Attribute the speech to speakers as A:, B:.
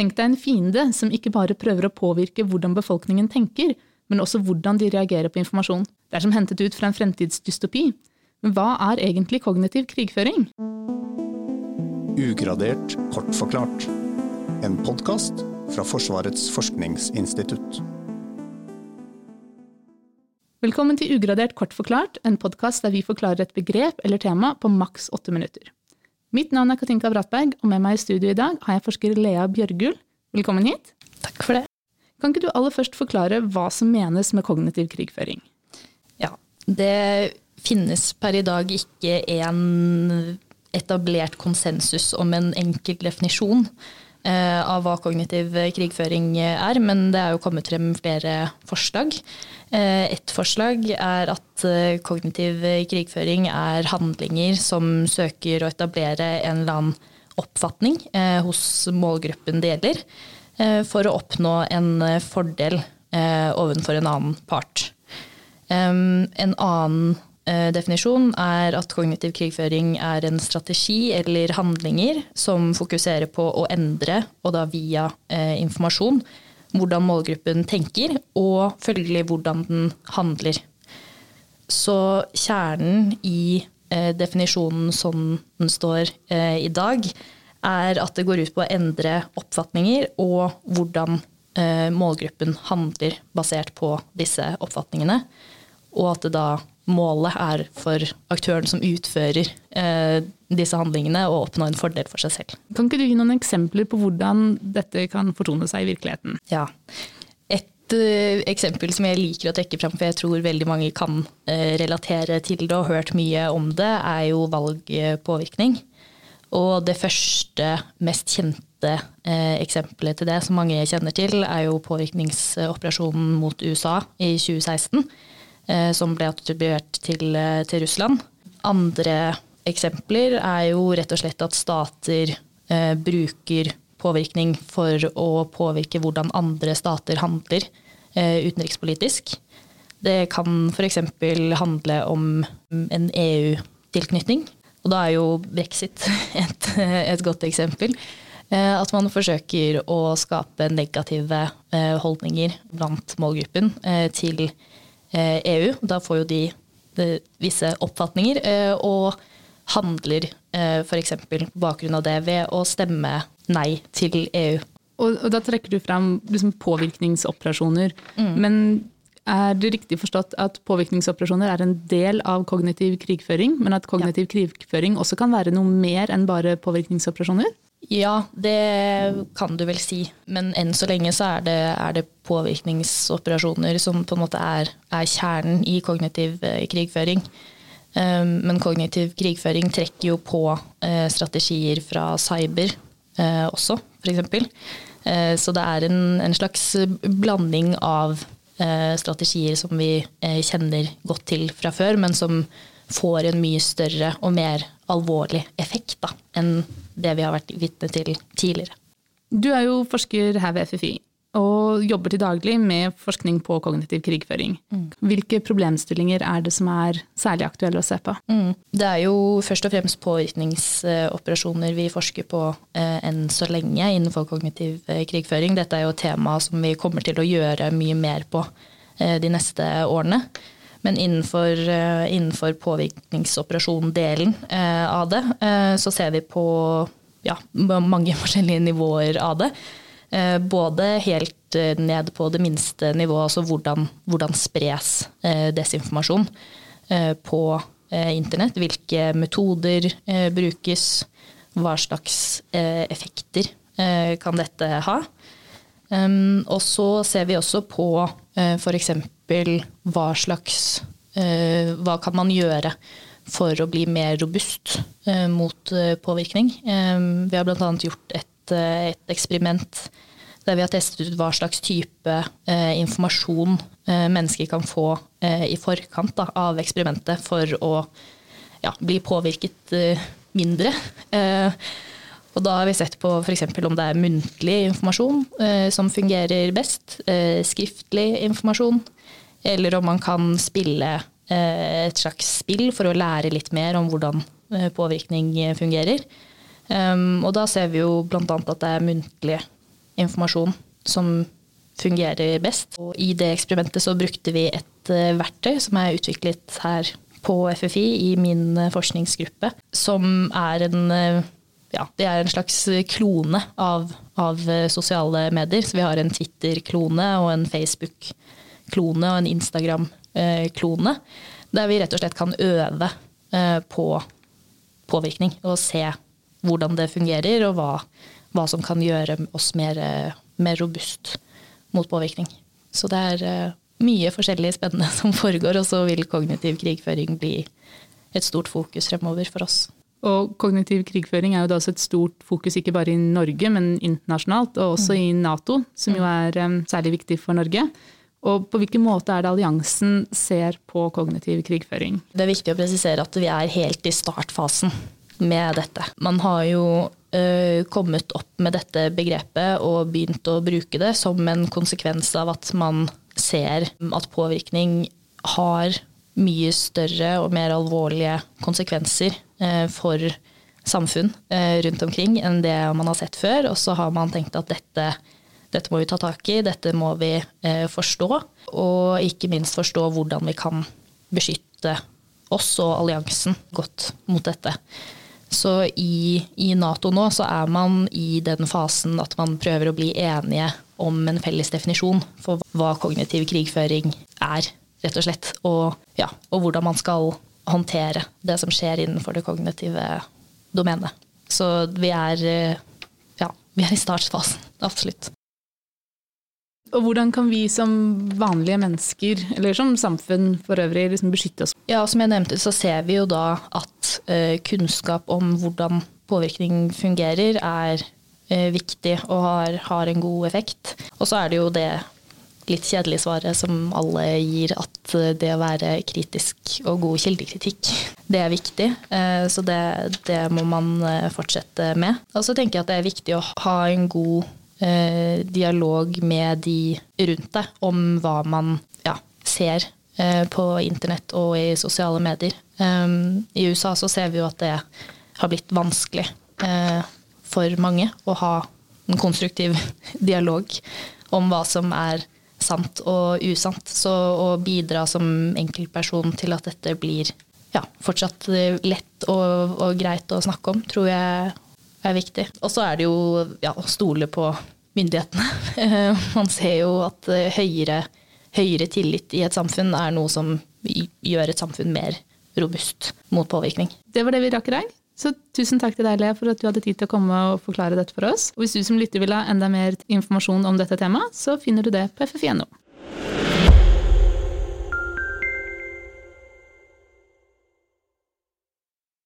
A: Tenk deg en fiende som ikke bare prøver å påvirke hvordan befolkningen tenker, men også hvordan de reagerer på informasjon. Det er som hentet ut fra en fremtidsdystopi. Men hva er egentlig kognitiv krigføring?
B: Ugradert kort forklart. En podkast fra Forsvarets forskningsinstitutt.
A: Velkommen til Ugradert kort forklart, en podkast der vi forklarer et begrep eller tema på maks åtte minutter. Mitt navn er Katinka Brattberg, og med meg i studio i dag har jeg forsker Lea Bjørgul. Velkommen hit.
C: Takk for det.
A: Kan ikke du aller først forklare hva som menes med kognitiv krigføring?
C: Ja, det finnes per i dag ikke en etablert konsensus om en enkel definisjon av hva kognitiv krigføring er, men det er jo kommet frem flere forslag. Eh, et forslag er at eh, kognitiv krigføring er handlinger som søker å etablere en eller annen oppfatning hos målgruppen det gjelder, for å oppnå en fordel ovenfor en annen part. En annen definisjon er at kognitiv krigføring er en strategi eller handlinger som fokuserer på å endre, og da via informasjon, hvordan målgruppen tenker, og følgelig hvordan den handler. Så kjernen i eh, definisjonen som den står eh, i dag, er at det går ut på å endre oppfatninger og hvordan eh, målgruppen handler basert på disse oppfatningene. Og at det da målet er for aktøren som utfører eh, disse handlingene, å oppnå en fordel for seg selv.
A: Kan ikke du gi noen eksempler på hvordan dette kan fortone seg i virkeligheten?
C: Ja. Et eh, eksempel som jeg liker å trekke fram, for jeg tror veldig mange kan eh, relatere til det og hørt mye om det, er jo valgpåvirkning. Og det første, mest kjente uh, eksempelet til det, som mange kjenner til, er jo påvirkningsoperasjonen mot USA i 2016 Eh, som ble attribuert til, eh, til, Russland. Andre eksempler er jo rett og slett at stater eh, bruker påvirkning for å påvirke hvordan andre stater handler eh, utenrikspolitisk. Det kan f.eks. handle om en EU-tilknytning. Og da er jo brexit et, et godt eksempel. Eh, at man forsøker å skape negative holdninger blant målgruppen til EU. Eh, e da får jo de, de visse oppfatninger, eh, og handler eh, f.eks. på bakgrunn av det ved å stemme nei til EU.
A: Og, og da trekker du frem liksom, påvirkningsoperasjoner. Mm. Men er det riktig forstått at påvirkningsoperasjoner er en del av kognitiv krigføring, men at kognitiv ja. krigføring også kan være noe mer enn bare påvirkningsoperasjoner?
C: Ja, det kan du vel si. Men enn så lenge så er det, er det påvirkningsoperasjoner som på en måte er, er kjernen i kognitiv eh, krigføring. Um, men kognitiv krigføring trekker jo på eh, strategier fra cyber eh, også, f.eks. Eh, så det er en, en slags blanding av strategier som vi kjenner godt til fra før, men som får en mye større og mer alvorlig effekt da, enn det vi har vært vitne til tidligere.
A: Du er jo forsker her ved FFI og jobber til daglig med forskning på kognitiv krigføring. Mm. Hvilke problemstillinger er det som er særlig aktuelle å se på? Mm.
C: Det er jo først og fremst påvirkningsoperasjoner vi forsker på eh, enn så lenge innenfor kognitiv eh, krigføring. Dette er jo et tema som vi kommer til å gjøre mye mer på eh, de neste årene. Men innenfor, eh, innenfor påvirkningsoperasjon-delen eh, av det, eh, så ser vi på ja, mange forskjellige nivåer av det. Både helt ned på det minste nivået, altså hvordan, hvordan spres desinformasjon på internett. Hvilke metoder brukes, hva slags effekter kan dette ha. Og så ser vi også på f.eks hva slags uh, Hva kan man gjøre for å bli mer robust uh, mot uh, påvirkning? Vi har bl.a. gjort et, et eksperiment der vi har testet ut hva slags type eh, informasjon eh, mennesker kan få eh, i forkant da, av eksperimentet for å ja, bli påvirket mindre. Og da har vi sett på f.eks. om det er muntlig informasjon som fungerer best, skriftlig informasjon, eller om man kan spille eh, et slags spill for å lære litt mer om hvordan eh, påvirkning fungerer. Um, og da ser vi jo bl.a. at det er muntlig informasjon som fungerer best. Og I det eksperimentet så brukte vi et eh, verktøy som er utviklet her på FFI i min eh, forskningsgruppe, som er en eh, ja, det er en slags klone av, av sosiale medier. Så vi har en Twitter-klone og en Facebook-klone og en Instagram-klone. Der vi rett og slett kan øve på påvirkning og se hvordan det fungerer, og hva, hva som kan gjøre oss mer, mer robust mot påvirkning. Så det er mye forskjellig spennende som foregår, og så vil kognitiv krigføring bli et stort fokus fremover for oss.
A: Og kognitiv krigføring er jo da også et stort fokus ikke bare i Norge, men internasjonalt, og også i Nato, som jo er um, særlig viktig for Norge. Og på hvilken måte er det alliansen ser på kognitiv krigføring?
C: Det er viktig å presisere at vi er helt i startfasen med dette. Man har jo kommet opp med dette begrepet og begynt å bruke det som en konsekvens av at man ser at påvirkning har mye større og mer alvorlige konsekvenser uh, for samfunn uh, rundt omkring enn det man har sett før. Og så har man tenkt at dette, dette må vi ta tak i, dette må vi forstå. Og ikke minst forstå hvordan vi kan beskytte oss og alliansen godt mot dette. Så i, i, Nato nå så er man i den fasen at man prøver å bli enige om en felles definisjon for hva kognitiv krigføring er, rett og slett. Og, ja, og hvordan man skal håndtere det som skjer innenfor det kognitive domenet. Så vi er, ja, vi er i startfasen, absolutt.
A: Og hvordan kan vi som vanlige mennesker, eller som samfunn for øvrig, liksom beskytte oss?
C: Ja, Som jeg nevnte, så ser vi jo da at uh, kunnskap om hvordan påvirkning fungerer, er uh, viktig og har, har, en god effekt. Og så er det jo det litt kjedelige svaret som alle gir, at uh, det å være kritisk og god kildekritikk, det er viktig. Så det, det må man fortsette med. Og så tenker jeg at det er viktig å ha en god eh, dialog med de rundt deg om hva man ja, ser eh, på internett og i sosiale medier. I USA så ser vi jo at det har blitt vanskelig eh, for mange å ha en konstruktiv dialog om hva som er sant og usant. Så å bidra som enkeltperson til at dette blir ja, fortsatt lett og, og greit å snakke om, tror jeg er viktig. Og så er det jo ja, å stole på myndighetene. Man ser jo at eh, høyere, høyere, tillit i et samfunn er noe som gjør et samfunn mer robust mot påvirkning.
A: Det var det vi rakk i dag. Så tusen takk til deg, Lea, for at du hadde tid til å komme og forklare dette for oss. Og hvis du som lytter vil ha enda mer informasjon om dette temaet, så finner du det på FFI.no.